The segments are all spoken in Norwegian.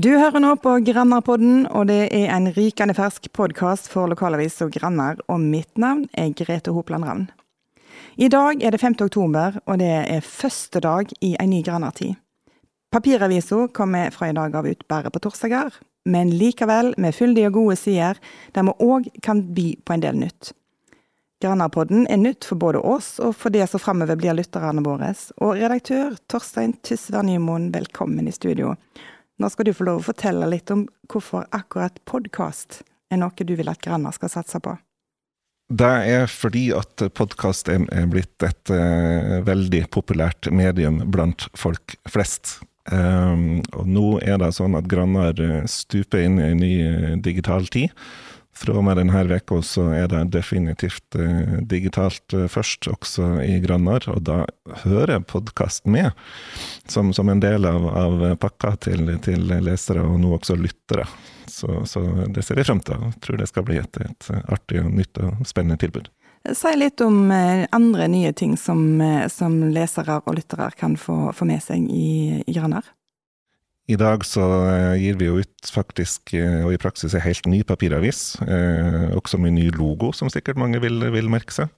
Du hører nå på Grannarpodden, og det er en rykende fersk podkast for lokalavis og Grannar, og mitt navn er Grete Hopland Ravn. I dag er det 5. oktober, og det er første dag i en ny Grannartid. Papiravisa kommer fra i dag av ut bare på torsdager, men likevel med fyldige og gode sider, der vi òg kan by på en del nytt. Grannarpodden er nytt for både oss og for det som framover blir lytterne våre, og redaktør Torstein Tysvær Nymoen, velkommen i studio. Nå skal du få lov å fortelle litt om hvorfor akkurat podkast er noe du vil at Granna skal satse på. Det er fordi at podkast er blitt et uh, veldig populært medium blant folk flest. Um, og nå er det sånn at Grannar stuper inn i en ny uh, digital tid. Fra og med denne uka så er det definitivt eh, digitalt eh, først, også i Grannar. Og da hører podkast med, som, som, en del av, av pakka til, til, lesere, og nå også lyttere. Så, så, det ser vi frem til. Jeg tror det skal bli et, et artig, og nytt og spennende tilbud. Si litt om eh, andre nye ting som, som lesere og lyttere kan få, få med seg i, i Grannar. I dag så eh, gir vi jo ut faktisk, eh, og i praksis, en helt ny papiravis. Eh, også med ny logo, som sikkert mange vil, vil merke seg.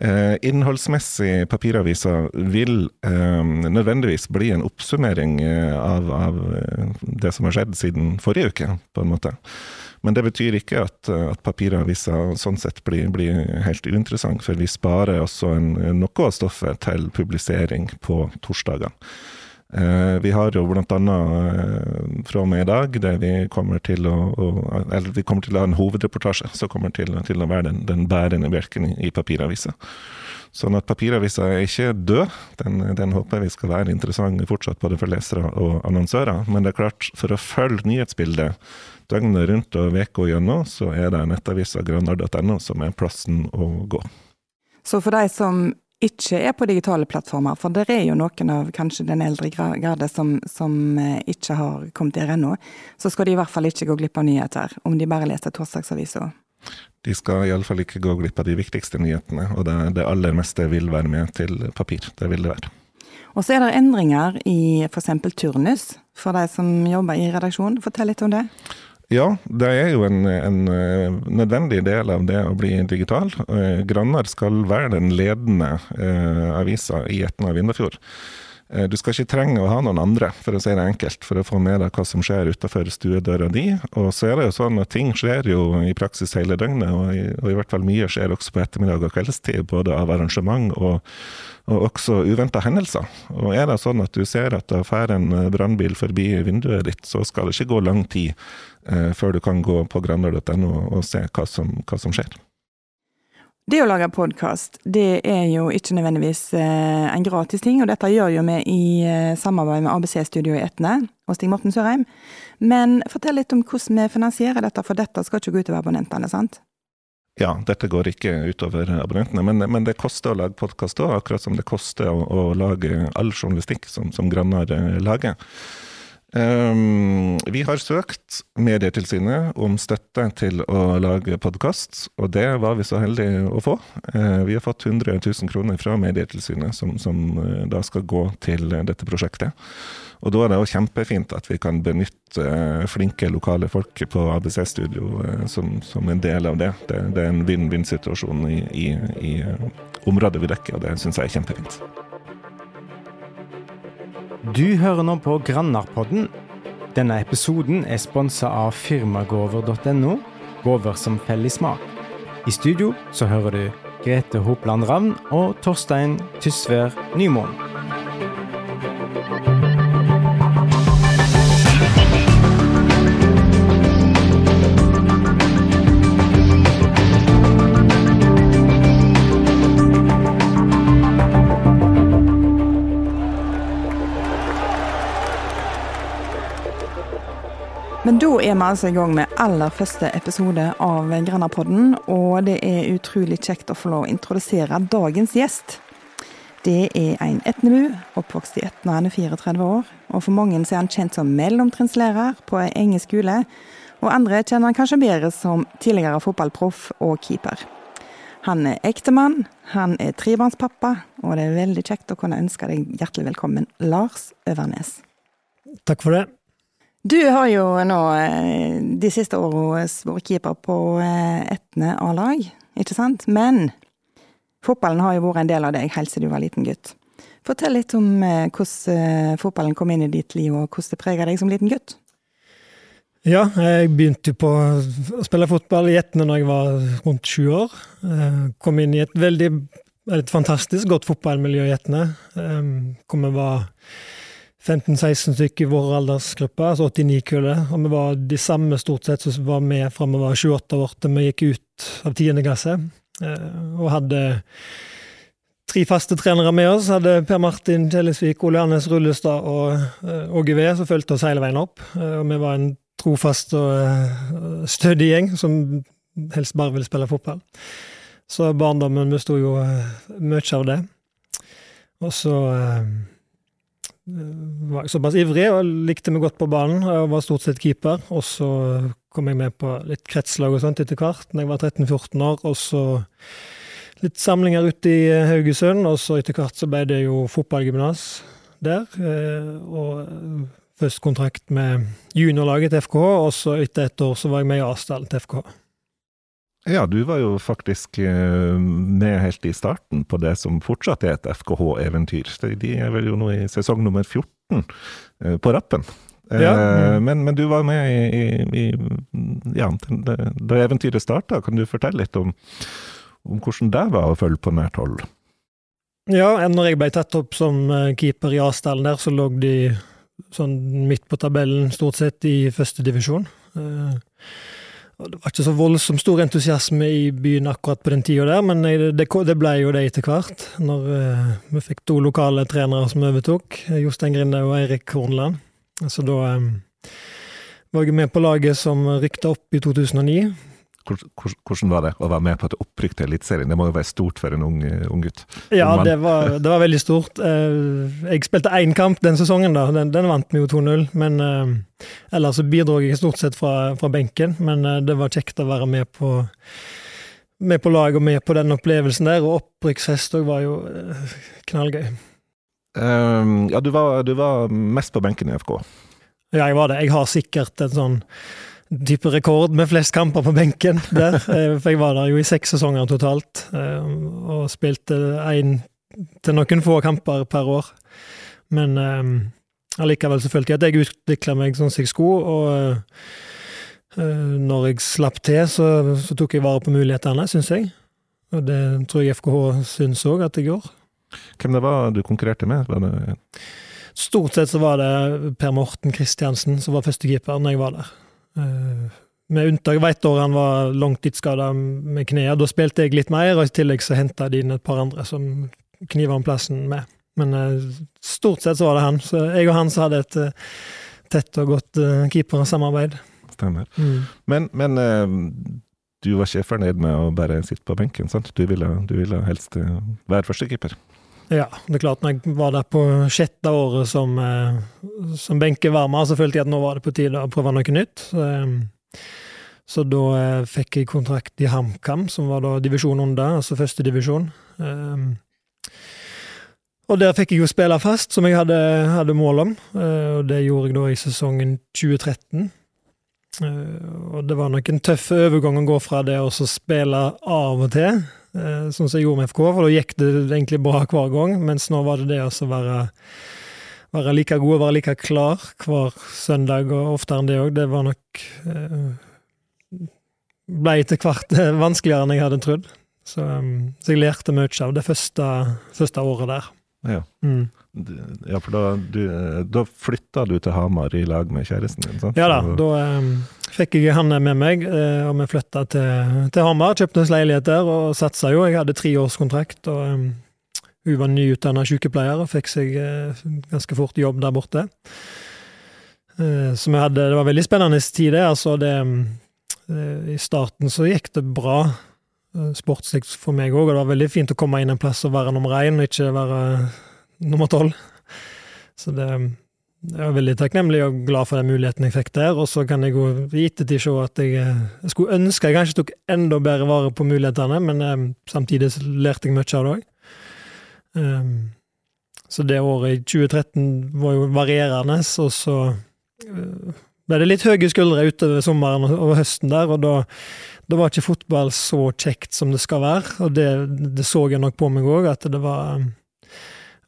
Eh, innholdsmessig, papiravisa vil eh, nødvendigvis bli en oppsummering av, av, det som har skjedd siden forrige uke, på en måte. Men det betyr ikke at, at papiravisa sånn sett blir, blir, helt uinteressant, for vi sparer også en, noe av stoffet til publisering på torsdagene. Eh, vi har jo blant annet eh, fra og med i dag der vi kommer til å, eller vi kommer til å ha en hovedreportasje som kommer til, til, å være den, den bærende bjelken i, papiravisa. Sånn at papiravisa er ikke død. Den, den, håper vi skal være interessant fortsatt både for lesere og annonsører. Men det er klart, for å følge nyhetsbildet døgnet rundt og uka gjennom, så er det nettavisa granard.no som er plassen å gå. Så for de som ikke er på digitale plattformer, for det er jo noen av kanskje den eldre garde som, som eh, ikke har kommet der ennå, så skal de i hvert fall ikke gå glipp av nyheter, om de bare leser torsdagsavisa. De skal iallfall ikke gå glipp av de viktigste nyhetene, og det, det aller meste vil være med til papir. Det vil det være. Og så er det endringer i f.eks. turnus for de som jobber i redaksjon. Fortell litt om det. Ja, det er jo en, en, eh, nødvendig del av det å bli digital. Eh, Grannar skal være den ledende eh, avisa i Etna og Vindafjord. Eh, du skal ikke trenge å ha noen andre, for å si det enkelt, for å få med deg hva som skjer utenfor stuedøra di. Og så er det jo sånn at ting skjer jo i praksis hele døgnet, og i, og i hvert fall mye skjer også på ettermiddag og kveldstid, både av arrangement og, og også uventa hendelser. Og er det sånn at du ser at det fer en brannbil forbi vinduet ditt, så skal det ikke gå lang tid eh, før du kan gå på grander.no og se hva som, hva som, skjer. Det å lage podkast, det er jo ikke nødvendigvis eh, en gratis ting, og dette gjør jo vi i eh, samarbeid med ABC-studio i Etne og Stig Morten Sørheim. Men fortell litt om hvordan vi finansierer dette, for dette skal ikke gå utover abonnentene, sant? Ja, dette går ikke utover abonnentene, men, men det koster å lage podkast òg, akkurat som det koster å, å lage all journalistikk som, som Grannar eh, lager. Um, vi har søkt Medietilsynet om støtte til å lage podkast, og det var vi så heldige å få. Uh, vi har fått 100 000 kroner fra Medietilsynet som, som uh, da skal gå til dette prosjektet. Og da er det jo kjempefint at vi kan benytte flinke lokale folk på ABC-studio som, som, en del av det. Det, det er en vinn-vinn-situasjon i, i, i området vi dekker, og det syns jeg er kjempefint. Du hører nå på Grannarpodden. Denne episoden er sponsa av firmagover.no, gåver som feller smak. I studio så hører du Grete Hopland Ravn og Torstein Tysvær Nymoen. Er vi altså i gang med aller første episode av Grannapodden, og det er utrolig kjekt å få lov å introdusere dagens gjest. Det er en etnebu, oppvokst i Etna, han er 34 år. Og for mange er han kjent som mellomtrinnslærer på Enge skole, og andre kjenner han kanskje bedre som tidligere fotballproff og keeper. Han er ektemann, han er trebarnspappa, og det er veldig kjekt å kunne ønske deg hjertelig velkommen, Lars Øvernes. Takk for det. Du har jo nå de siste åra vært keeper på Etne A-lag, ikke sant? Men fotballen har jo vært en del av deg helt siden du var liten gutt. Fortell litt om hvordan fotballen kom inn i ditt liv, og hvordan det preger deg som liten gutt. Ja, jeg begynte på å spille fotball i Etne når jeg var rundt sju år. Kom inn i et veldig et fantastisk godt fotballmiljø i Etne. Hvor vi var 15-16 stykker i vår aldersgruppe, altså 89-kullet. Og vi var de samme stort sett som var med fra vi var 28 år til vi gikk ut av 10. klasse. Og hadde tre faste trenere med oss. Hadde Per Martin Kjellesvik, Ole Arnes Rullestad og Åge V, som fulgte oss hele veien opp. Og vi var en trofast og stødig gjeng som helst bare ville spille fotball. Så barndommen besto jo mye av det. Og så var jeg såpass ivrig og likte meg godt på banen. Jeg var stort sett keeper. Og så kom jeg med på litt kretslag og sånt etter hvert, da jeg var 13-14 år. Og så litt samlinger ute i Haugesund, og så etter hvert så ble det jo fotballgymnas der. Og Først kontrakt med juniorlaget til FKH, og så etter et år så var jeg med i Asdal til FKH. Ja, du var jo faktisk med helt i starten på det som fortsatt er et FKH-eventyr. De er vel jo nå i sesong nummer 14 på rappen. Ja. Men, men, du var med i, i, i ja, da eventyret starta. Kan du fortelle litt om, om hvordan det var å følge på nært hold? Ja, når jeg ble tatt opp som keeper i Asdalen der, så lå de sånn midt på tabellen, stort sett, i førstedivisjon. Eh, det var ikke så voldsomt stor entusiasme i byen akkurat på den tida der, men det, ble jo det etter hvert, når uh, vi fikk to lokale trenere som overtok, Jostein Grinde og Eirik Hornland. Så da um, var jeg med på laget som rykta opp i 2009. Hvordan var det å være med på et opprykk til Eliteserien? Det må jo være stort for en ung, ung gutt? Ja, det var, det var, veldig stort. Eh, jeg spilte én kamp den sesongen, da. Den, den vant vi jo 2-0. Men uh, ellers så bidro jeg stort sett fra, fra benken. Men det var kjekt å være med på, med på lag og med på den opplevelsen der. Og opprykksfest òg var jo knallgøy. knallgøy. ja, du var, du var mest på benken i FK? Ja, jeg var det. Jeg har sikkert en sånn type rekord med flest kamper på benken der. Eh, for jeg var der jo i seks sesonger totalt, eh, og spilte én til noen få kamper per år. Men eh, allikevel så følte jeg at jeg utvikla meg sånn som jeg skulle, og når jeg slapp til, så, så tok jeg vare på mulighetene, syns jeg. Og det tror jeg FKH syns òg at jeg gjorde. Hvem det var du konkurrerte med? Stort sett så var det Per Morten Kristiansen som var førstekeeper når jeg var der. Eh, med unntak ett år han var langtidsskada med kneet. Da spilte jeg litt mer, og i tillegg så henta de inn et par andre som kniva om plassen med. Men uh, stort sett så var det han. Så jeg og han så hadde et uh, tett og godt keepersamarbeid. Stemmer. Mm. Men, men du var ikke fornøyd med å bare sitte på benken, sant? Du ville, du ville helst være førstekeeper? Ja, det er klart. Når jeg var der på sjette året som, eh, som benkevarmer, så følte jeg at nå var det på tide å prøve noe nytt. Så, eh, da eh, fikk jeg kontrakt i HamKam, som var da divisjon under, altså første divisjon. Og der fikk jeg jo spille fast, som jeg hadde, hadde mål om. Og det gjorde jeg da i sesongen 2013. Og det var nok en tøff overgang å gå fra det å spille av og til sånn som jeg gjorde med FK, for da gikk det egentlig bra hver gang. Mens nå var det det å være, være like god, og være like klar hver søndag, og oftere enn det òg. Det var nok eh, Ble etter hvert vanskeligere enn jeg hadde trodd. Så, så jeg lærte mye av det første, første året der. Ja. Mm. Ja, for da, du, da flytta du til Hamar i lag med kjæresten din? sant? Ja da, da um, fikk jeg Hanne med meg, uh, og vi flytta til, til, Hamar. Kjøpte oss leilighet der og satsa jo. Jeg hadde treårskontrakt, og um, hun var nyutdanna sykepleier og fikk seg uh, ganske fort jobb der borte. Uh, så vi hadde, det var veldig spennende tid, det. Altså, det um, I starten så gikk det bra sportslig for meg òg, og det var veldig fint å komme inn en plass og være nummer én, og ikke være nummer tolv. Så det jeg er veldig takknemlig og glad for den muligheten jeg fikk der. Og så kan jeg i ettertid se at jeg, jeg, skulle ønske jeg kanskje tok enda bedre vare på mulighetene, men um, samtidig lærte jeg mye av det òg. Um, så det året i 2013 var jo varierende, og så uh, ble det litt høye skuldre utover sommeren og høsten der, og da, da var ikke fotball så kjekt som det skal være. Og det, det så jeg nok på meg òg, at det var,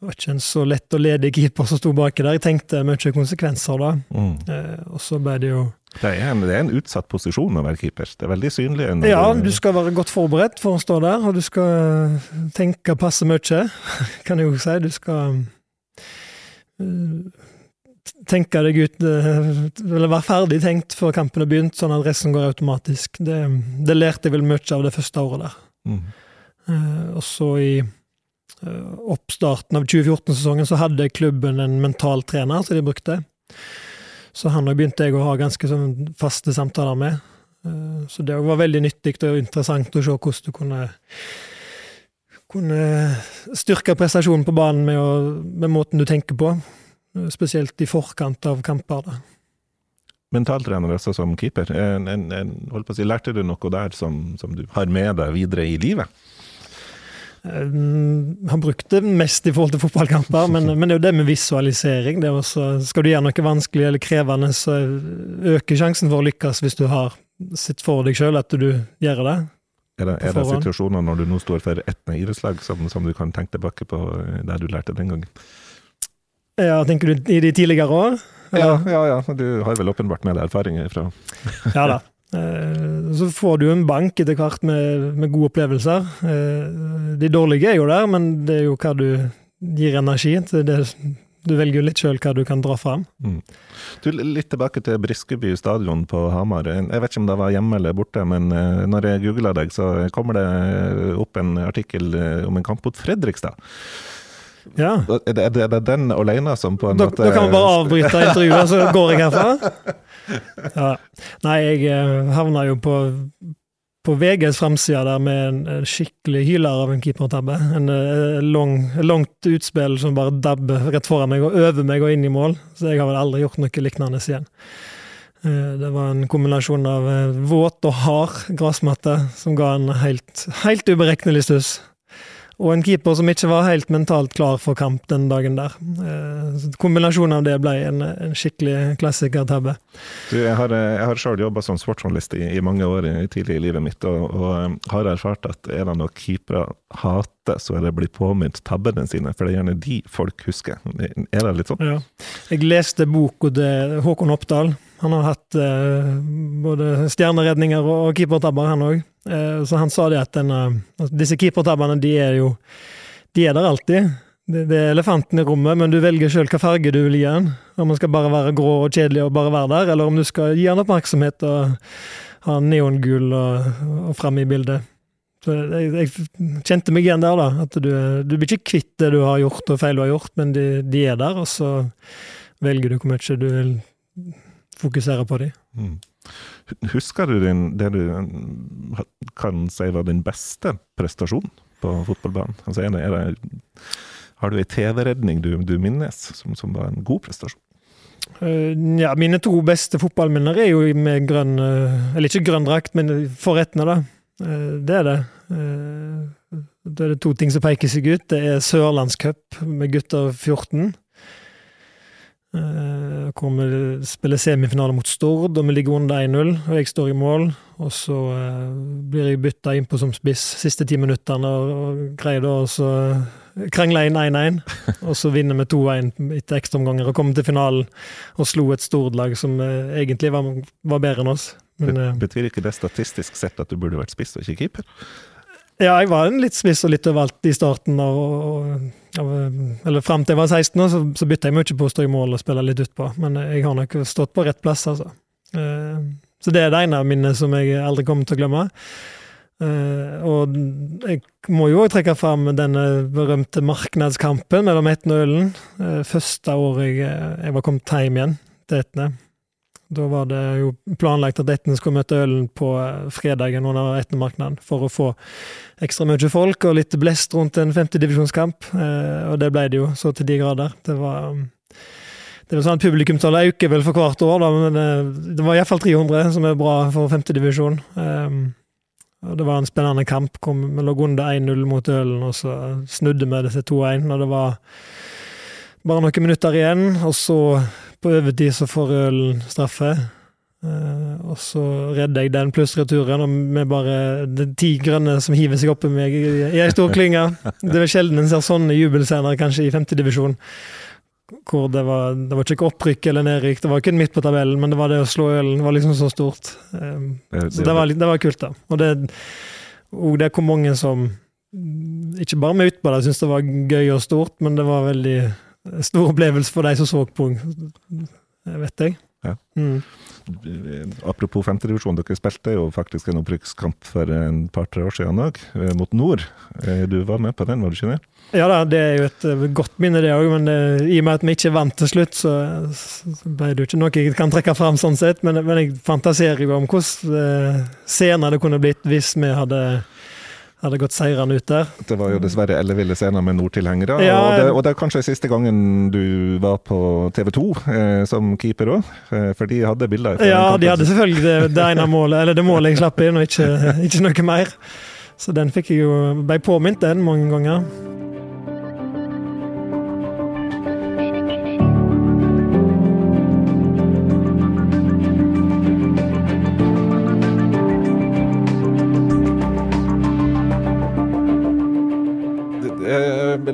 det var ikke en så lett og ledig keeper som sto baki der. Jeg tenkte mye konsekvenser da. Mm. Eh, og så ble det jo Det er, en, det er en utsatt posisjon å være keeper. Det er veldig synlig. Ja, du skal være godt forberedt for å stå der, og du skal tenke passe mye, kan jeg jo si. Du skal eh, tenke deg ut eh, Eller være ferdig tenkt før kampen er begynt, sånn at resten går automatisk. Det, det lærte jeg vel mye av det første året der. Mm. Eh, og så i eh, oppstarten av 2014-sesongen så hadde klubben en mental trener som de brukte. Så han òg begynte jeg å ha ganske sånn faste samtaler med. Eh, Så det var veldig nyttig og interessant å se hvordan du kunne kunne styrke prestasjonen på banen med, å, med måten du tenker på. Eh, Spesielt i forkant av kamper. Da. Mentaltrener også som keeper. En, en, en, si, lærte du noe der som, som du har med deg videre i livet? Eh, Han brukte det mest i forhold til fotballkamper, men, men det er jo det med visualisering. Det er også, skal du gjøre noe vanskelig eller krevende, så øker sjansen for å lykkes hvis du har sett for deg sjøl at du gjør det. Er det, er det situasjoner når du nå står for ett idrettslag som, som du kan tenke tilbake på Det der du lærte den gangen? Ja, tenker du i de tidligere år? Ja, ja, ja. Du har vel åpenbart med deg erfaringer fra Ja da. Eh, Så får du en bank etter hvert med, med gode opplevelser. Eh, De dårlige er jo der, men det er jo hva du gir energi. Det, du velger jo litt sjøl hva du kan dra fram. Mm. Du, Litt tilbake til Briskeby stadion på Hamar. Jeg vet ikke om det var hjemme eller borte, men eh, når jeg googla deg, så kommer det opp en artikkel om en kamp mot Fredrikstad. Ja. Er det, er det- den alene som på en Da, måte da kan vi bare avbryte intervjuet, så går jeg herfra. Ja. Nei, jeg eh, havna jo på, på VGs framside der med en, en skikkelig hyler av en keepertabbe. En eh, lang, langt utspill som bare dabber rett foran meg og over meg og inn i mål. Så jeg har vel aldri gjort noe lignende igjen. Eh, Det var en kombinasjon av våt og hard gressmatte som ga en helt, helt uberegnelig stuss. Og en keeper som ikke var helt mentalt klar for kamp den dagen der. Eh, Kombinasjonen av det ble en, en skikkelig klassikertabbe. Jeg har, eh, jeg har selv jobba som sportsjournalist i, i mange år i- tidlig i livet mitt, og, og eh, har erfart at er det noe keepere hater, så er det å bli påminnet tabbene sine, for det er gjerne de folk husker. Er det litt sånn? Ja. Jeg leste boka til Håkon Oppdal. Han har hatt eh, både stjerneredninger og keepertabber, han òg. Eh, så han sa det at denne, altså disse keepertabbene, de er jo De er der alltid. Det, det er elefanten i rommet, men du velger sjøl hva farge du vil gi den. Om den skal bare være grå og kjedelig og bare være der, eller om du skal gi den oppmerksomhet og ha neongul og, og fram i bildet. Så jeg, jeg kjente meg igjen der, da. At du, du blir ikke kvitt det du har gjort og feil du har gjort, men de, de er der, og så velger du hvor mye du vil fokusere på dem. Mm. Husker du din, det du mm, kan si var din beste prestasjon på fotballbanen? Altså, er det, er det, har du ei TV-redning du, du minnes som, som var en god prestasjon? Eh, ja, mine to beste fotballminner er jo med grønn eh, Eller ikke grønn drakt, men forrettene, da. Eh, Det er det. Det er det to ting som peker seg ut. Det er sørlandscup med gutter 14. eh, vi spiller semifinale mot Stord, og vi ligger under 1-0, og jeg står i mål. Og så eh, blir jeg bytta innpå som spiss siste ti minuttene, og, og greier da å krangle inn 1-1. Og så vinner vi 2-1 etter ekstraomganger og kommer til finalen og slo et Stord-lag som eh, egentlig var, var bedre enn oss. Men, eh, Betyr ikke det statistisk sett at du burde vært spiss og ikke keeper? ja, jeg var en litt spiss og litt overalt i starten. og, av eller Fram til jeg var 16, år, så, så bytta jeg mye på å stå i mål og spille litt utpå. Men jeg har nok stått på rett plass, altså. Eh, Så det er det ene minnet som jeg aldri kommer til å glemme. Eh, og jeg må jo også trekke fram denne berømte marknadskampen mellom Etne og Ølen. Eh, første året jeg, jeg var kommet hjem igjen til Etne. Da var det jo planlagt at Etne skulle møte Ølen på eh, fredagen under Etnemarknaden for å få ekstra mye folk og litt blest rundt en femtedivisjonskamp. Eh, og det ble det jo, så til de grader. Det var um, det er sånn at Publikumstallet øker vel for hvert år, da, men eh, det var iallfall 300, som er bra for femtedivisjon. Og det var en spennende kamp. Vi lå under 1-0 mot Ølen, og så snudde vi det til 2-1 og det var bare noen minutter igjen. Og så På overtid så får ølen straffe. Uh, og så redder jeg den pluss returen, og med bare det ti grønne som hiver seg oppi meg i ei stor klynge. Det er sjelden en ser sånne jubelscener, kanskje i femtedivisjon. Hvor det var, det var ikke opprykk eller nedrykk, det var ikke midt på tabellen, men det var det å slå ølen var liksom så stort. Um, det, så det var, det var, kult, da. Og det, og det kom mange som ikke bare med utbadet syntes det var gøy og stort, men det var veldig stor opplevelse for de som så på, vet jeg. Ja. Mm. Apropos femtedivisjon, dere spilte jo faktisk en opprykkskamp for en par-tre år siden òg, eh, mot Nord. Eh, du var med på den, var du ikke det? Ja da, det er jo et eh, godt minne det òg, men det, i og med at vi ikke vant til slutt, så, så ble det jo ikke noe jeg kan trekke fram sånn sett. Men, men jeg fantaserer jo om hvordan scener det kunne blitt hvis vi hadde hadde gått seirende ut der. Det var jo dessverre elleville scener med nordtilhengere. Ja, og, det, og, det, er kanskje siste gangen du var på TV 2 eh, som keeper òg? Eh, for de hadde bilder? Ja, de hadde selvfølgelig det, det ene målet, eller det målet jeg slapp inn, og ikke, ikke noe mer. Så den fikk jeg jo ble påminnet den mange ganger.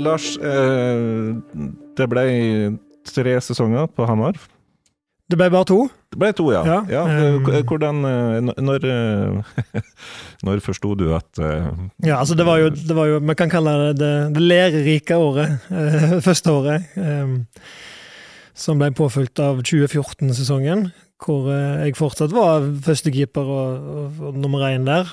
Lars, eh, det ble tre sesonger på Hamar. Det ble bare to? Det ble to, ja. ja. ja um, hvordan eh, Når, når forsto du at Ja, altså det var jo, det var jo Man kan kalle det det, det lærerike året. Første året. Som ble påfylt av 2014-sesongen, hvor jeg fortsatt var førstekeeper og, og, og nummer én der.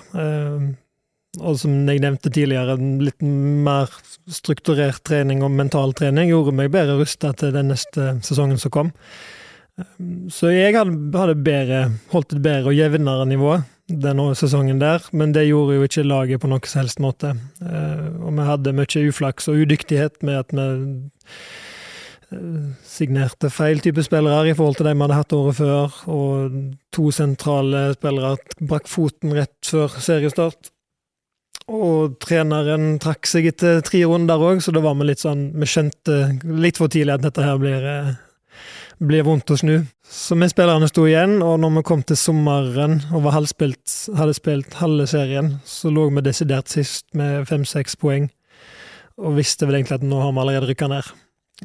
Og som jeg nevnte tidligere, litt mer strukturert trening og mental trening gjorde meg bedre rusta til den neste sesongen som kom. Så jeg hadde, bedre, holdt et bedre og jevnere nivå denne sesongen der, men det gjorde jo ikke laget på noen som helst måte. Eh, og vi hadde mye uflaks og udyktighet med at vi eh, signerte feil type spillere i forhold til de vi hadde hatt året før, og to sentrale spillere brakk foten rett før seriestart. Og treneren trakk seg etter tre runder òg, så da var vi litt sånn Vi skjønte litt for tidlig at dette her blir, eh, blir vondt å snu. Så vi spillerne sto igjen, og når vi kom til sommeren og halvspilt, hadde spilt halve serien, så lå vi desidert sist med fem-seks poeng, og visste vel egentlig at nå har vi allerede rykka ned.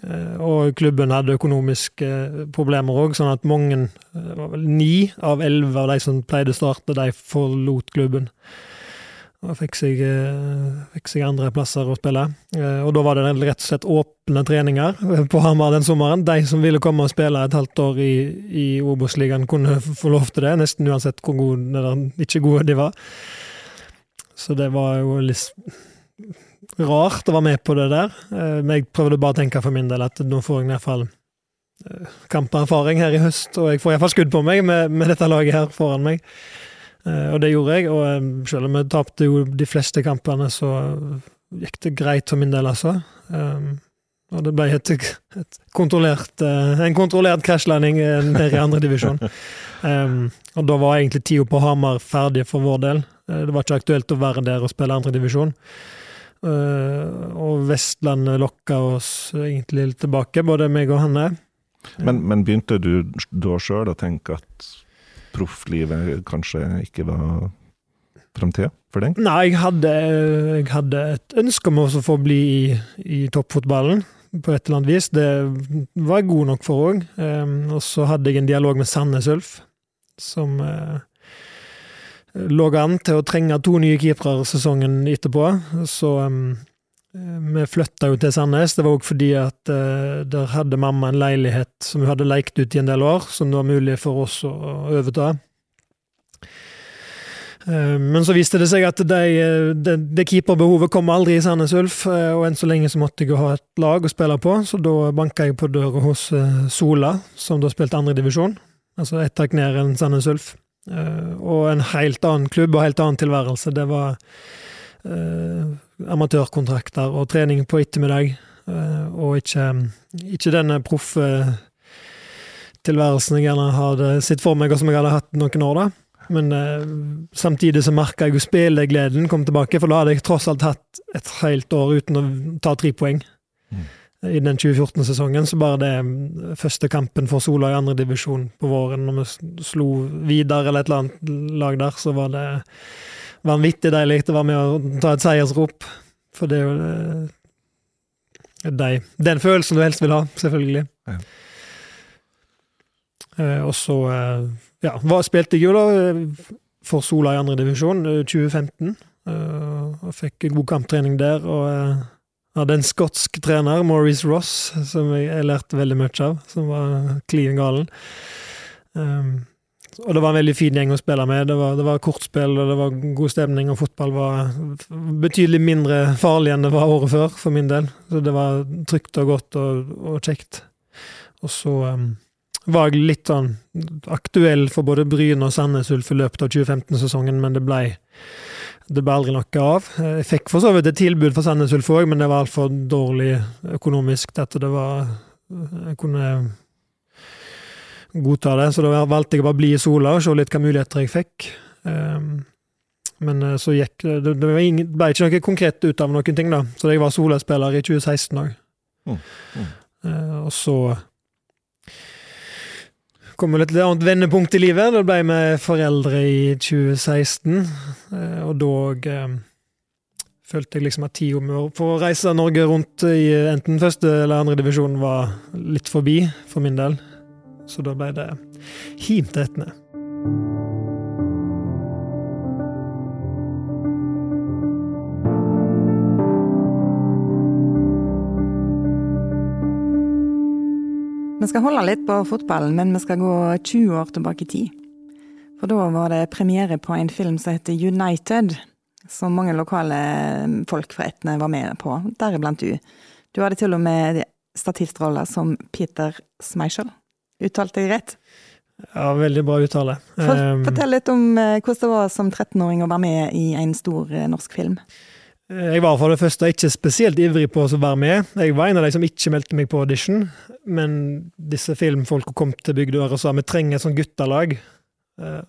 Eh, og klubben hadde økonomiske problemer òg, sånn at mange, eh, var ni av elleve av de som pleide å starte, de forlot klubben. Og fikk seg, eh, fikk seg andre plasser å spille. Eh, og da var det rett og slett åpne treninger på Hamar den sommeren. De som ville komme og spille et halvt år i, i Obos-ligaen, kunne få lov til det, nesten uansett hvor gode eller ikke gode de var. Så det var jo litt rart å være med på det der. Eh, men jeg prøvde bare å tenke for min del at nå får jeg i hvert fall kamperfaring her i høst, og jeg får iallfall skudd på meg med, med dette laget her foran meg. Eh, og det gjorde jeg, og eh, selv om jeg tapte jo de fleste kampene, så gikk det greit for min del, altså. Um, og det ble et, et kontrollert, en kontrollert krasjlanding nede i andredivisjon. Um, og da var egentlig tida på Hamar ferdig for vår del. Det var ikke aktuelt å være der og spille andredivisjon. Uh, og Vestlandet lokka oss egentlig litt tilbake, både meg og Hanne. Men, men begynte du da sjøl å tenke at profflivet kanskje ikke var framtida for deg? Nei, jeg hadde, jeg hadde, et ønske om å få bli i, i toppfotballen på et eller annet vis. Det var jeg god nok for òg. Ehm, og så hadde jeg en dialog med Sandnes Ulf, som uh, lå an til å trenge to nye keepere sesongen etterpå. Så um, vi flytta jo til Sandnes. Det var òg fordi at uh, der hadde mamma en leilighet som hun hadde leikt ut i en del år, som det var mulig for oss å, overta. Uh, men så viste det seg at det de, de keeperbehovet kom aldri i Sandnes Ulf, uh, og enn så lenge så måtte jeg jo ha et lag å spille på, så da banka jeg på døra hos Sola, som da spilte andredivisjon. Altså ett tak ned enn Sandnes Ulf. og en helt annen klubb og helt annen tilværelse. Det var amatørkontrakter og trening på ettermiddag, eh, og ikke, ikke denne proffe tilværelsen jeg gjerne hadde sett for meg, og som jeg hadde hatt noen år, da. Men eh, samtidig så merka jeg jo spillegleden kom tilbake, for da hadde jeg tross alt hatt et helt år uten å ta tre poeng. Mm. i den 2014-sesongen. Så bare det mm, første kampen for Sola i andredivisjon på våren, når vi slo videre eller et eller annet lag der, så var det vanvittig deilig å være med og ta et seiersrop. For det er jo de, den følelsen du helst vil ha, selvfølgelig. Ja. Eh, og så eh, ja, hva spilte jeg jo da eh, for Sola i andredivisjon 2015. og fikk god kamptrening der. og hadde en skotsk trener, Maurice Ross, som jeg lærte veldig mye av, som var klin galen. Um, og det var en veldig fin gjeng å spille med. Det var, det var kortspill, og det var god stemning, og fotball var betydelig mindre farlig enn det var året før, for min del. Så det var trygt og godt og, og kjekt. Og så um, var jeg litt sånn aktuell for både Bryn og Sandnes Ulf i løpet av 2015-sesongen, men det blei det ble aldri noe av. Jeg fikk for så vidt et tilbud for Sandnes Ulf òg, men det var altfor dårlig økonomisk til at det var Jeg kunne godta det, så da valgte jeg å bare bli i Sola og se litt hvilke muligheter jeg fikk. Ehm, men eh, så gikk det Det ble ikke noe konkret ut av noen ting, da. Så jeg var Sola-spiller i 2016 òg. Mm. Mm. Eh, og så kom et litt annet vendepunkt i livet. Da ble jeg med foreldre i 2016, eh, og da følte jeg liksom at tida med å reise Norge rundt i enten første eller andre divisjon var litt forbi for min del. Så da ble det himt etne. Vi skal holde litt på fotballen, men vi skal gå 20 år tilbake i tid. For da var det premiere på en film som heter United, som mange lokale folk fra Etne var med på, deriblant du. Du hadde til og med statistroller som Peter Schmeichel. Uttalte jeg rett? Ja, veldig bra uttale. For, fortell litt om eh, hvordan det var som 13-åring å være med i en stor eh, norsk film. Jeg var for det første ikke spesielt ivrig på å være med. Jeg var en av de som ikke meldte meg på audition, men disse filmfolka kom til Bygdøra og sa vi trenger et sånt guttelag. Eh,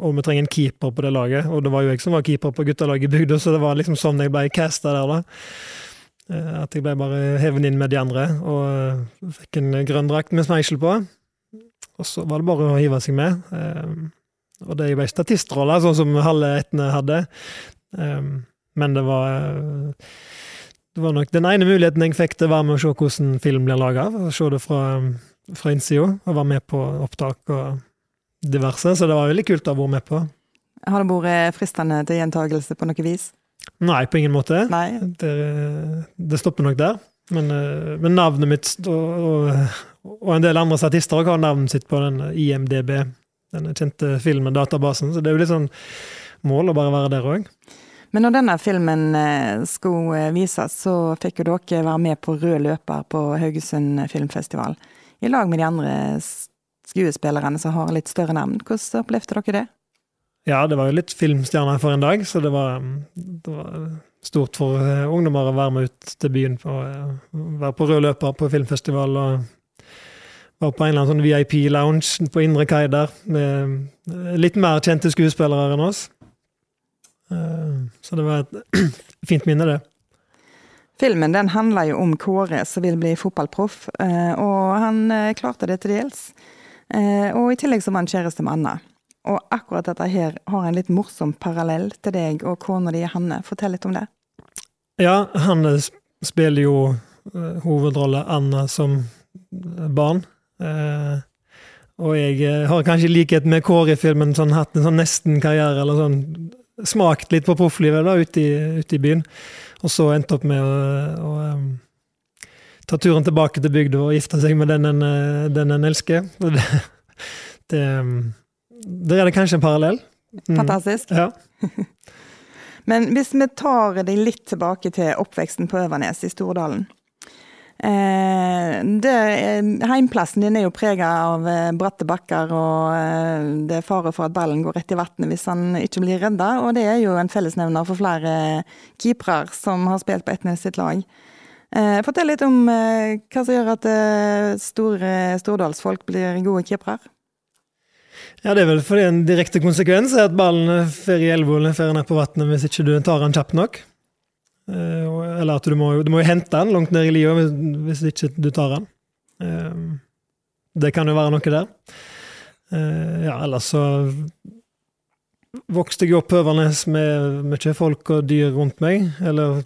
og vi trenger en keeper på det laget. Og det var jo jeg som var keeper på guttelaget i bygda, så det var liksom sånn jeg ble casta der, da. Eh, at jeg ble bare hevet inn med de andre, og eh, fikk en grønn drakt med Smeisel på. Og så var det bare å hive seg med. Og det ble statistrolle, sånn som halve ettene hadde. Men det var Det var nok den ene muligheten jeg fikk til å være med og se hvordan film blir laga. Se det fra, fra innsida, og være med på opptak og diverse. Så det var veldig kult å ha vært med på. Har det vært fristende til gjentagelse på noe vis? Nei, på ingen måte. Det, det stopper nok der. Men, men navnet mitt og, og, og, en del andre statister har navnet sitt på den IMDb, den kjente filmen, databasen. Så det er jo litt sånn mål å bare være der òg. Men når denne filmen eh, skulle eh, vises, så fikk jo dere være med på rød løper på Haugesund filmfestival. I lag med de andre skuespillerne som har litt større navn. Hvordan opplevde dere det? Ja, det var jo litt filmstjerner for en dag, så det var, det var stort for eh, ungdommer å være med ut til byen på være på rød løper på filmfestival. og var på en eller annen sånn VIP-lounge på Indre Kai der, med litt mer kjente skuespillere enn oss. Eh, så det var et fint minne, det. Filmen den handler jo om Kåre som vil bli fotballproff, eh, og han eh, klarte det til dels. Og i tillegg så var han kjæreste med Anna. Og akkurat dette her har en litt morsom parallell til deg og kona di Hanne. Fortell litt om det. Ja, Hanne spiller jo hovedrolle Anna som barn. Og jeg har kanskje likhet med Kåre i filmen sånn, hatt en sånn nesten-karriere, eller sånn smakt litt på profflivet da, ute i, ute i, byen. Og så endte opp med å, å um, ta turen tilbake til bygda og gifte seg med den en, den en elsker. Det, det, der er det kanskje en parallell. Mm. Fantastisk. Ja. Men hvis vi tar deg litt tilbake til oppveksten på Øvernes i Stordalen. Eh, det, heimplassen din er jo prega av eh, bratte bakker, og eh, det er fare for at ballen går rett i vannet hvis han ikke blir redda. Og det er jo en fellesnevner for flere keepere som har spilt på Etnes sitt lag. Fortell litt om hva som gjør at store stordalsfolk blir gode keepere. Ja, Det er vel fordi en direkte konsekvens er at ballen fer i elvene, fer ned på vannet hvis ikke du tar den kjapt nok. Eh, eller at du må, du må jo hente den langt ned i livet hvis, hvis ikke du tar den. Eh, det kan jo være noe der. Eh, ja, ellers så vokste jeg opp på med mye folk og dyr rundt meg. Eller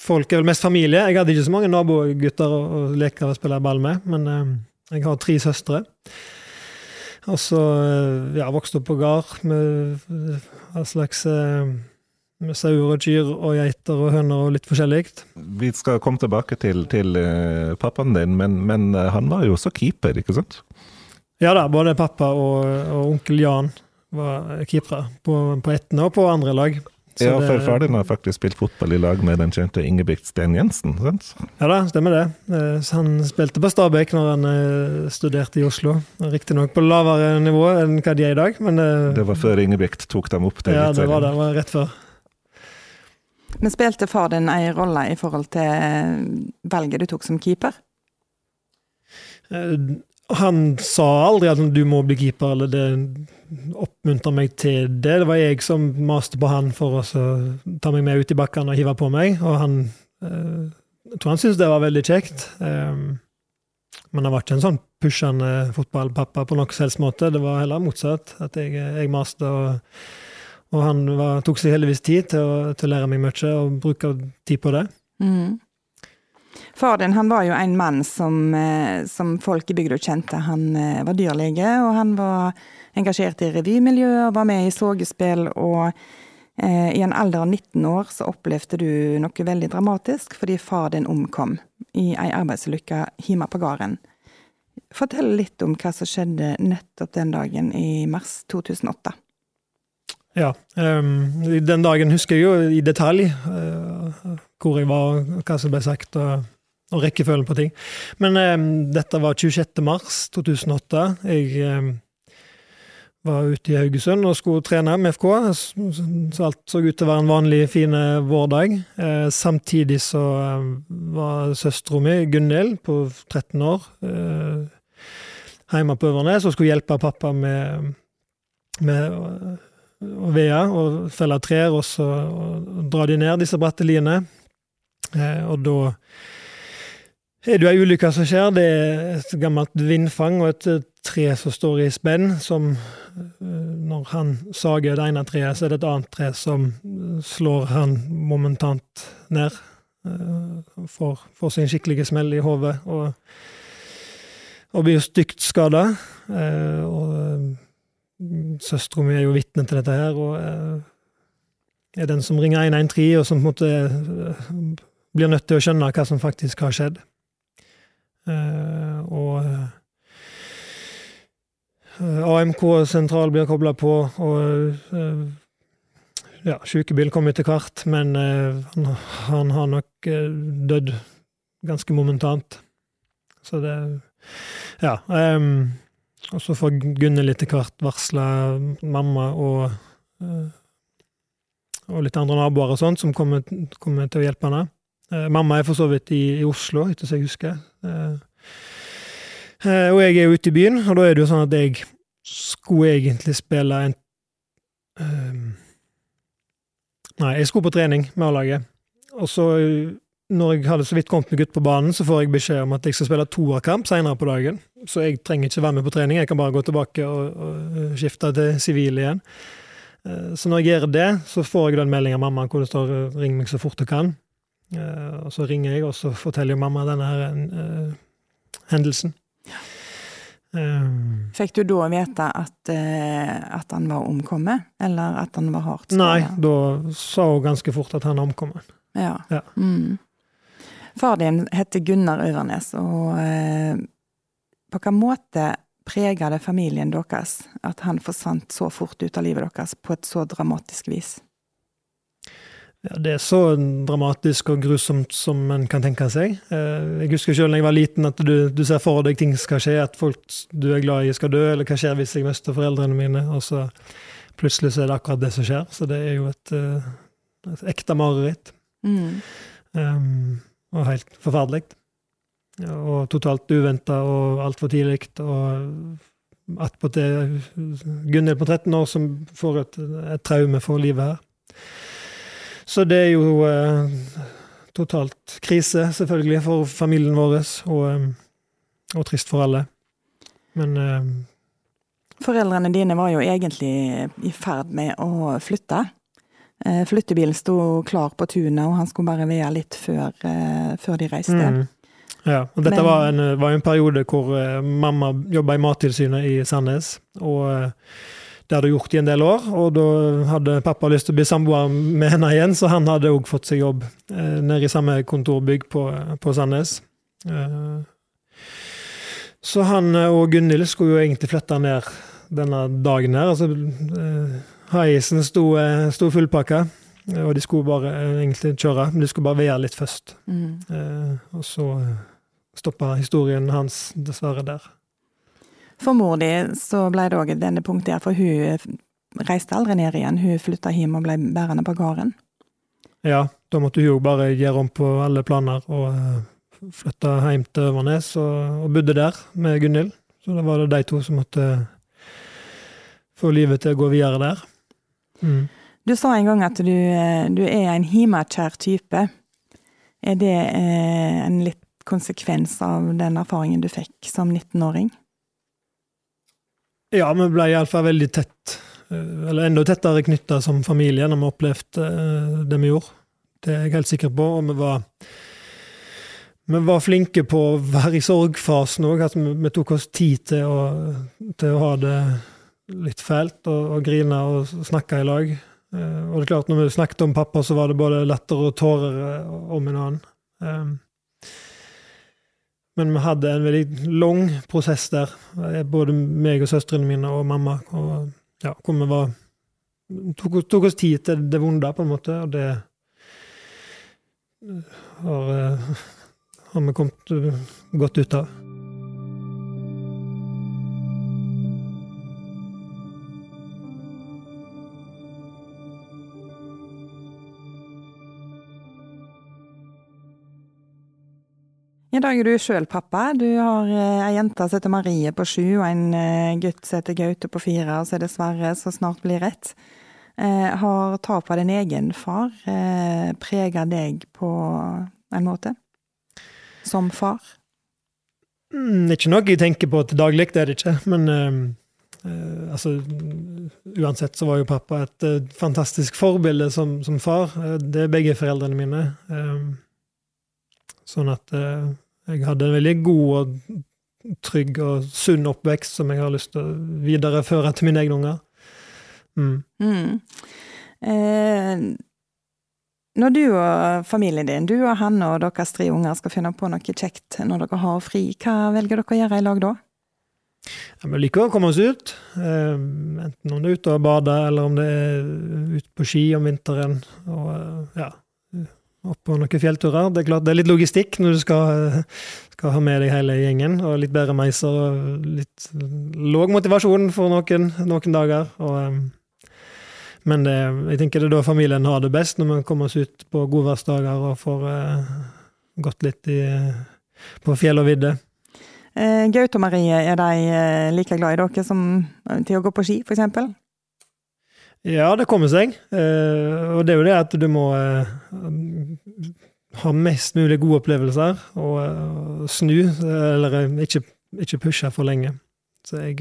folk er vel mest familie. Jeg hadde ikke så mange nabogutter å leke og spille ball med, men jeg har tre søstre. Og så ja, vokste opp på gard med en slags med sauer og kyr og geiter og høner og litt forskjellig. Vi skal komme tilbake til, til uh, pappaen din, men, men uh, han var jo også keeper, ikke sant? Ja da, både pappa og, og onkel Jan var keepere på, på Etne og på andre lag. Så ja, for far din har faktisk spilt fotball i lag med den kjente Ingebrigt Sten Jensen, sant? Ja da, stemmer det. Eh, han spilte på Stabæk når han studerte i Oslo. Riktignok på lavere nivå enn hva de er i dag, men Det var før Ingebrigt tok dem opp Det Ja, det var det. det var rett før. Men spilte far din ei rolle i forhold til eh, valget du tok som keeper? Eh, han sa aldri at du må bli keeper, eller det oppmuntra meg til det. Det var jeg som maste på han for å ta meg med ut i bakkene og hive på meg, og han eh, Jeg tror han syntes det var veldig kjekt. Men han var ikke en sånn pushende fotballpappa på noen helst måte. Det var heller motsatt. At jeg, jeg maste og og han var, tok seg heldigvis tid til å, til å, lære meg mye, og bruke tid på det. Mm. Far din han var jo en mann som, eh, som folk i bygda kjente. Han eh, var dyrlege, og han var engasjert i revymiljøet og var med i sågespill. Og eh, i en alder av 19 år så opplevde du noe veldig dramatisk fordi far din omkom i ei arbeidsulykke hjemme på gården. Fortell litt om hva som skjedde nettopp den dagen i mars 2008. Ja. Um, den dagen husker jeg jo i detalj uh, hvor jeg var, hva som ble sagt, og, og rekkefølgen på ting. Men um, dette var 26. mars 2008. Jeg um, var ute i Haugesund og skulle trene med FK. Så alt så ut til å være en vanlig, fin vårdag. Uh, samtidig så var søstera mi, Gunhild, på 13 år, uh, hjemme på Øvernes og skulle hjelpe pappa med, med veder og feller trær, og så drar de ned disse bratte liene. Eh, og da er det ei ulykke som skjer. Det er et gammelt vindfang og et tre som står i spenn, som eh, Når han sager det ene treet, så er det et annet tre som slår han momentant ned. Eh, får, får sin skikkelige smell i hodet og, og blir stygt skada. Eh, og Søstera mi er jo vitne til dette her, og eh, er den som ringer 113, og som på en måte eh, blir nødt til å skjønne hva som faktisk har skjedd. Eh, og AMK-sentral blir kobla på, og ja, sykebil kom etter hvert, men han, har nok dødd ganske momentant. Så det Ja. Um, og så får Gunnhild etter hvert varsla mamma og, eh, og litt andre naboer og sånt som kommer, kommer til å hjelpe henne. Eh, mamma er for så vidt i, i Oslo, etter som jeg husker. Eh, og jeg er jo ute i byen, og da er det jo sånn at jeg skulle egentlig spille en Nei, jeg skulle på trening med A-laget. Og så når jeg hadde så vidt kommet meg ut på banen, så får jeg beskjed om at jeg skal spille toerkamp senere på dagen. Så jeg trenger ikke være med på trening, jeg kan bare gå tilbake og, og skifte til sivil igjen. Eh, så når jeg gjør det, så får jeg den meldinga av mamma hvor det står 'ring meg så fort du kan'. Eh, og så ringer jeg, og så forteller mamma denne her uh, hendelsen. Um, Fikk du da vite at, uh, at han var omkommet, eller at han var hardt skadet? Nei, da sa hun ganske fort at han er omkommet. Ja. ja. Mm. Far din heter Gunnar Øvernes, og eh, på hvilken måte preger det familien deres at han forsvant så fort ut av livet deres på et så dramatisk vis? Ja, Det er så dramatisk og grusomt som en kan tenke seg. Eh, jeg husker selv da jeg var liten at du, du, ser for deg ting skal skje, at folk du er glad i skal dø, eller hva skjer hvis jeg mister foreldrene mine, og så plutselig så er det akkurat det som skjer. Så det er jo et, eh, et ekte mareritt. Mm. Um, og helt forferdelig. Og totalt uventa og altfor tidlig. Og attpåtil Gunhild på 13 år som får et, et traume for livet her. Så det er jo eh, totalt krise, selvfølgelig, for familien vår, og, eh, og trist for alle. Men eh, Foreldrene dine var jo egentlig i ferd med å flytte. Eh, flyttebilen sto klar på tunet, og han skulle bare være litt før, eh, før de reiste. mm, ja, og dette Men- var, en, var en periode hvor eh, mamma jobba i Mattilsynet i Sandnes. og det hadde hun gjort i en del år, og da hadde pappa lyst til å bli samboer med henne igjen, så han hadde òg fått seg jobb nede i samme kontorbygg på, på Sandnes. Så han og Gunhild skulle jo egentlig flytte ned denne dagen her. altså eh, Haisen sto, eh, sto fullpakka, og de skulle bare eh, egentlig kjøre, men de skulle bare være litt først. Mm. Eh, og så stoppa historien hans dessverre der. For mor di så ble det òg et vendepunkt der, for hun reiste aldri ned igjen. Hun flytta hjem og ble bærende på gården. Ja, da måtte hun jo bare gjøre om på alle planer og flytta hjem til Øvernes og, og bodde der med Gunhild. Så da var det de to som måtte få livet til å gå videre der. Du sa en gang at du, eh, du er en himakjær type. Er det eh, en litt konsekvens av den erfaringen du fikk som 19-åring? Ja, vi ble iallfall veldig tett, eh, eller enda tettere knytta som familie når vi opplevde det vi gjorde. Det er jeg helt sikker på. Og vi var, vi var flinke på å være i sorgfasen òg. At vi, vi, tok oss tid til å, til å ha det litt fælt og, og grine og snakke i lag. Eh, og det er klart, når vi snakket om pappa, så var det både lettere og tårer om en annen. Um, men vi hadde en veldig lang prosess der, eh, både meg og søstrene mine og mamma. Og, ja, hvor vi var tok, tok oss tid til det vonde, på en måte, og det har, eh, har vi kommet godt ut av. dag er du sjøl pappa. Du har eh, ei jente som heter Marie på sju, og en eh, gutt som heter Gaute på fire, og så er det Sverre som snart blir ett. Eh, har tapet av din egen far prega deg på en måte? Som far? Mm, ikke noe jeg tenker på til daglig, det er det ikke. Men eh, altså Uansett så var jo pappa et eh, fantastisk forbilde som, som far. Det er begge foreldrene mine. Eh, sånn at jeg hadde en veldig god og trygg og sunn oppvekst som jeg har lyst til å videreføre til mine egne unger. Mm. Mm. Eh, når du og familien din, du og han og deres tre unger skal finne på noe kjekt når dere har fri, hva velger dere å gjøre i lag da? Ja, vi liker å komme oss ut. Eh, enten om det er ute og bade, eller om det er ute på ski om vinteren. Og eh, ja, opp på noen fjellturer. Det er klart det er litt logistikk når du skal, skal ha med deg hele gjengen, og litt bedre meiser og litt låg motivasjon for noen, noen dager. Og, eh, men det, jeg tenker det er da familien har det best, når vi kommer oss ut på godværsdager og får uh, gått litt i, på fjell og vidde. Eh, Gaute og Marie, er de eh, like glad i dere som til å gå på ski, eksempel? Ja, det kommer seg. Eh, og det er jo det at du må eh, ha mest mulig gode opplevelser, og eh, snu, eller ikke, ikke pushe for lenge. Så jeg,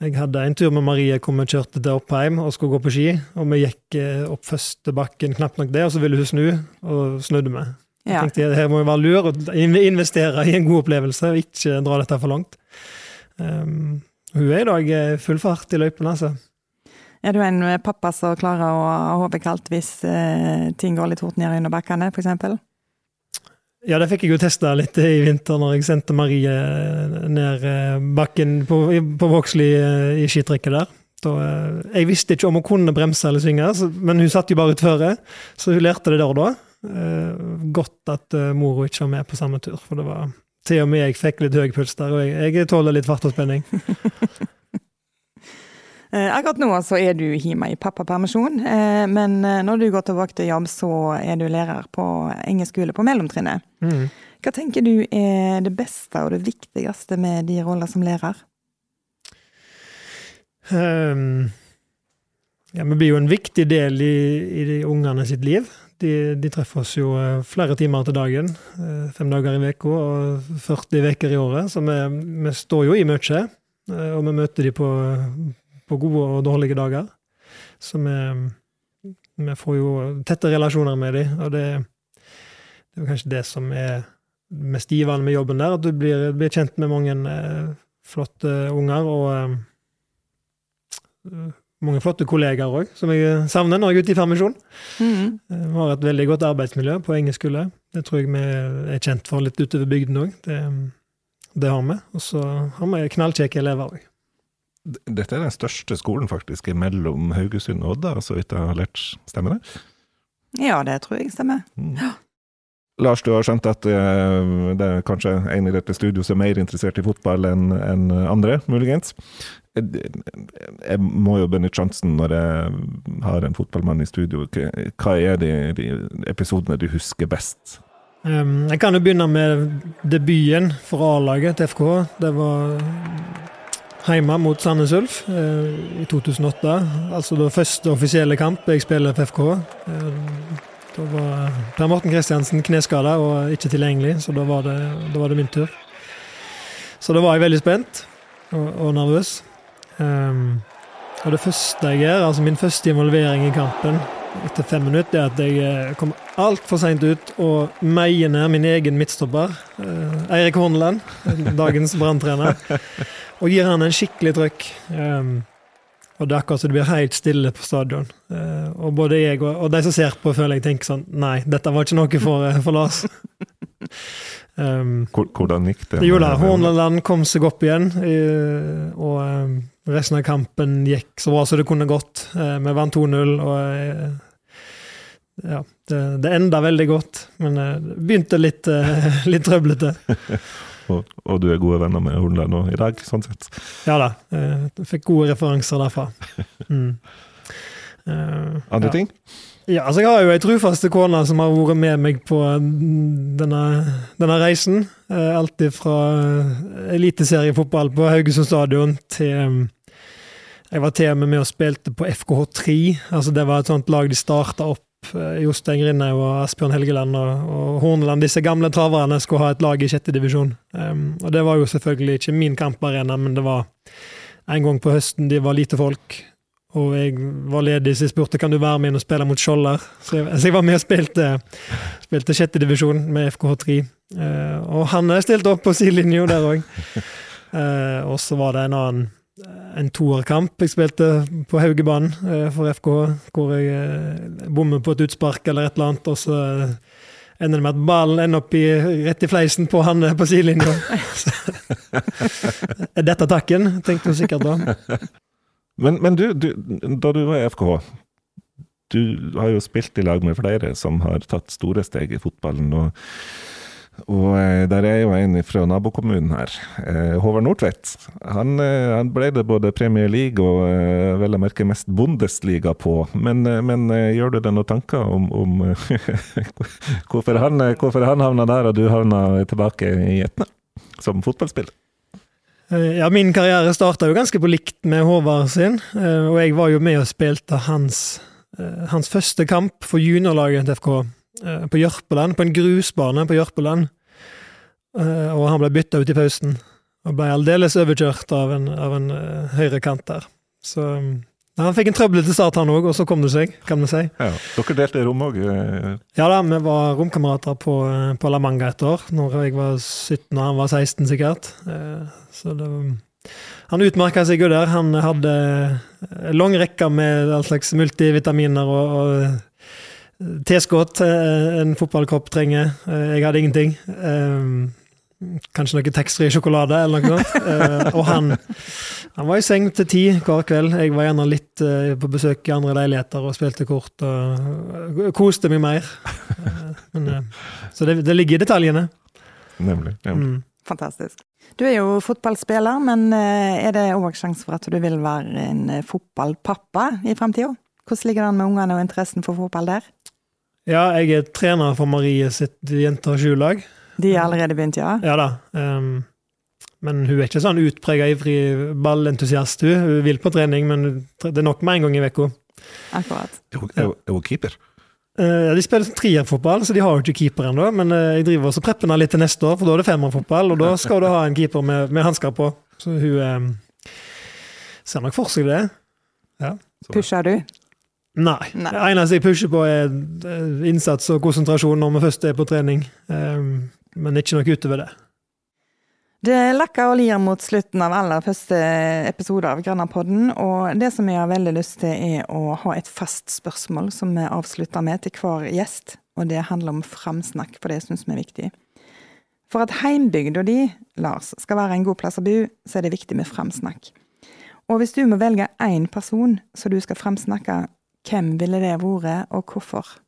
jeg hadde en tur med Marie hvor vi kjørte til Oppheim og skulle gå på ski. Og vi gikk opp første bakken, knapt nok det, og så ville hun snu, og snudde vi. Jeg Ja. tenkte her må jo være lur og investere i en god opplevelse, og ikke dra dette for langt. Um, hun er i dag full fart i løypene, altså. Er du en eh, pappa som klarer å ha hodet kaldt hvis eh, ting går litt fort ned under bakkene, eksempel? Ja, det fikk jeg jo testa litt i vinter når jeg sendte Marie ned eh, bakken på, på Vågsli eh, i skitrekket der. Da, eh, jeg visste ikke om hun kunne bremse eller svinge, men hun satt jo bare utføre, så hun lærte det der og da. Eh, Godt at mora ikke var med på samme tur, for det var til og med jeg fikk litt høy puls der, og jeg, jeg tåler litt fart og spenning. Eh, akkurat nå så er du hjemme i pappapermisjon, eh, men eh, når du går tilbake til jobb, så er du lærer på engelsk skole på mellomtrinnet. Mm. Hva tenker du er det beste og det viktigste med de roller som lærer? Um, ja, vi blir jo en viktig del i, i de ungene sitt liv. De, de, treffer oss jo flere timer til dagen, fem dager i uka og 40 uker i året. Så vi, vi står jo i mye, og vi møter de på, på gode og dårlige dager. Så vi, vi får jo tette relasjoner med dem, og det, det er kanskje det som er mest givende med jobben der, at du blir, blir kjent med mange eh, flotte unger, og eh, mange flotte kollegaer òg, som jeg savner når jeg er ute i permisjon. Mm. Eh, vi har et veldig godt arbeidsmiljø på Engeskule. Det tror jeg vi er kjent for litt utover bygden òg. Det, det, har vi. Og så har vi knallkjekke elever òg. Dette er den største skolen faktisk mellom Haugesund og Odda, så vidt jeg har lært. Stemmer det? Ja, det tror jeg stemmer. Mm. Ja. Lars, du har skjønt at uh, det er kanskje en i dette studioet som er mer interessert i fotball enn en andre, muligens. Jeg må jo benytte sjansen når jeg har en fotballmann i studio. Hva er de, de episodene du husker best? Um, jeg kan jo begynne med debuten for A-laget til FK. Det var hjemme mot Sandnes Ulf uh, i 2008. Altså det første offisielle kamp jeg spiller for FK. Uh, da var Per Morten Kristiansen kneskada og ikke tilgjengelig, så da var, det, da var, det, min tur. Så da var jeg veldig spent og, og nervøs. Um, og det første jeg gjør, altså min første involvering i kampen etter fem minutter, er at jeg eh, kommer altfor seint ut og meier ned min egen midtstopper, Eirik Horneland, dagens branntrener, og gir han en skikkelig trøkk. Um, og det er akkurat så det blir helt stille på stadion. Uh, og både jeg og, og, de som ser på, føler jeg tenker sånn Nei, dette var ikke noe for, eh, for Lars. um, Hvordan gikk det? Jo da, Horneland kom seg opp igjen. Uh, og um, resten av kampen gikk så bra som det kunne gått. Uh, vi vant 2-0, og ja, det, det enda veldig godt. Men det begynte litt, litt trøblete. Og, og, du er gode venner med Hornland nå i dag, sånn sett? Ja da. Jeg eh, fikk gode referanser derfra. Mm. Uh, Andre ja. ting? Ja, altså jeg har jo ei trufaste kone som har vært med meg på denne, denne reisen. Uh, Alltid fra eliteseriefotball på Haugesund stadion til um, Jeg var til og med med og spilte på FKH3. altså Det var et sånt lag de starta opp Eh, Jostein Grindhaug og Asbjørn Helgeland og, og Horneland, disse gamle traverne, skulle ha et lag i sjette divisjon. Um, og det var jo selvfølgelig ikke min kamparena, men det var en gang på høsten de var lite folk. Og jeg var ledig, så jeg spurte kan du være med inn og spille mot Skjolder. Så jeg, så jeg var med og spilte, spilte sjette divisjon med FKH3. Uh, eh, og han stilte opp på sidelinja der òg. Uh, eh, og så var det en annen en toerkamp. Jeg spilte på Haugebanen eh, for FK, hvor jeg eh, bommer på et utspark eller et eller annet, og så eh, ender det med at ballen ender opp i, rett i fleisen på han på sidelinja. er dette takken, tenkte hun sikkert da. Men, men du, du, da du var i FKH, du har jo spilt i lag med flere som har tatt store steg i fotballen. og og eh, der er jo en fra nabokommunen her, eh, Håvard Nordtvedt. Han, eh, han, ble det både Premier League og vel å merke mest Bundesliga på. Men, men gjør du deg noen tanker om, om hvorfor, han, hvorfor han havna der, og du havna tilbake i Etne som fotballspiller? Ja, Min karriere starta jo ganske på likt med Håvard sin, og jeg var jo med og spilte hans, hans første kamp for juniorlaget til FK på Jørpeland, på en grusbane på Jørpeland. Eh, og han ble bytta ut i pausen. Og ble aldeles overkjørt av en, av en uh, høyrekant der. Så han fikk en trøblete start, han òg, og så kom det seg, kan vi si. Ja, Dere delte rom òg? Ja da, vi var romkamerater på, på La Manga et år. Når jeg var 17 og han var 16, sikkert. Så det Han utmerka seg jo der. Han hadde lang rekke med all slags multivitaminer og, og Tilskudd en fotballkropp trenger. Eh, jeg hadde ingenting. Eh, kanskje noe taxfree sjokolade eller noe. Eh, og han, han var i seng til ti hver kveld. Jeg var gjerne litt på besøk i andre leiligheter og spilte kort og koste meg mer. Men, så det, det, ligger i detaljene. Nemlig. nemlig. Mm. Fantastisk. Du er jo fotballspiller, men er det òg sjanse for at du vil være en fotballpappa i framtida? Hvordan ligger det an med ungene og interessen for fotball der? Ja, jeg er trener for Marie sitt jenter sjulag. De har allerede begynt, ja? Ja da. Um, men hun er ikke sånn utprega ivrig ballentusiast. Hun. hun vil på trening, men det er nok med en gang i uka. Akkurat. Er hun keeper? Uh, de spiller trierfotball, så de har jo ikke keeper ennå. Men uh, jeg driver også prepper litt til neste år, for da er det femmerfotball, og da skal du ha en keeper med, med hansker på. Så hun um, ser nok for seg det. Ja. Pusher du? Nei. Nei. Det eneste jeg pusher på, er innsats og konsentrasjon når vi først er på trening. Um, men ikke noe utover det. Det lakker og lir mot slutten av aller første episode av Grønnapodden, og det som jeg har veldig lyst til, er å ha et fast spørsmål som vi avslutter med til hver gjest, og det handler om framsnakk, for det syns vi er viktig. For at heimbygda di, Lars, skal være en god plass å bo, så er det viktig med framsnakk. Og hvis du må velge én person som du skal framsnakke, hvem ville det vært, og hvorfor?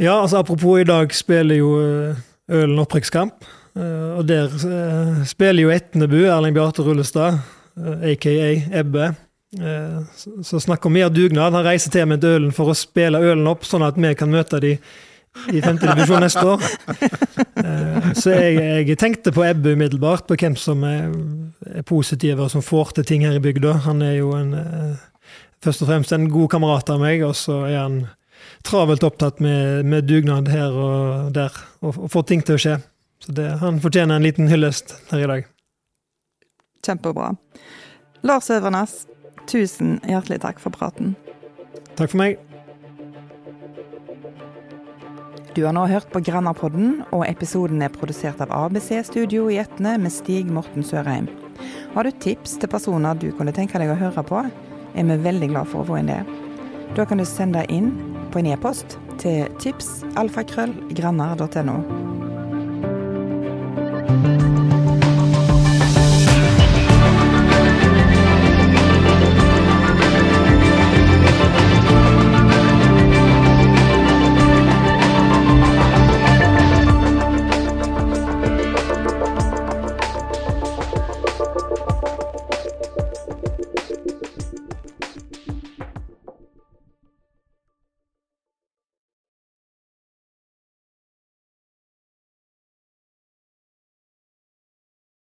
Ja, altså apropos i dag spiller jo eh, Ølen opprykkskamp. Eh, og der eh, spiller jo Etnebu, Erling Bjarte Rullestad, aka Ebbe. Så snakk om mer dugnad. Han reiser til med Ølen for å spille Ølen opp, sånn at vi kan møte de i femte divisjon neste år. Så jeg, jeg, tenkte på Ebbe umiddelbart, på hvem som er, positive og som får til ting her i bygda. Han er jo en, først og fremst en god kamerat av meg, og så er han travelt opptatt med, med dugnad her og der, og, og får ting til å skje. Så det, han fortjener en liten hyllest her i dag. Kjempebra. Lars Øvernes, tusen hjertelig takk for praten. Takk for meg. Du har nå hørt på Grannapodden, og episoden er produsert av ABC Studio i Etne med Stig Morten Sørheim. Har du tips til personer du kunne tenke deg å høre på, er vi veldig glad for å få inn det. Da kan du sende det inn på en e-post til tipsalfakrøllgrannar.no.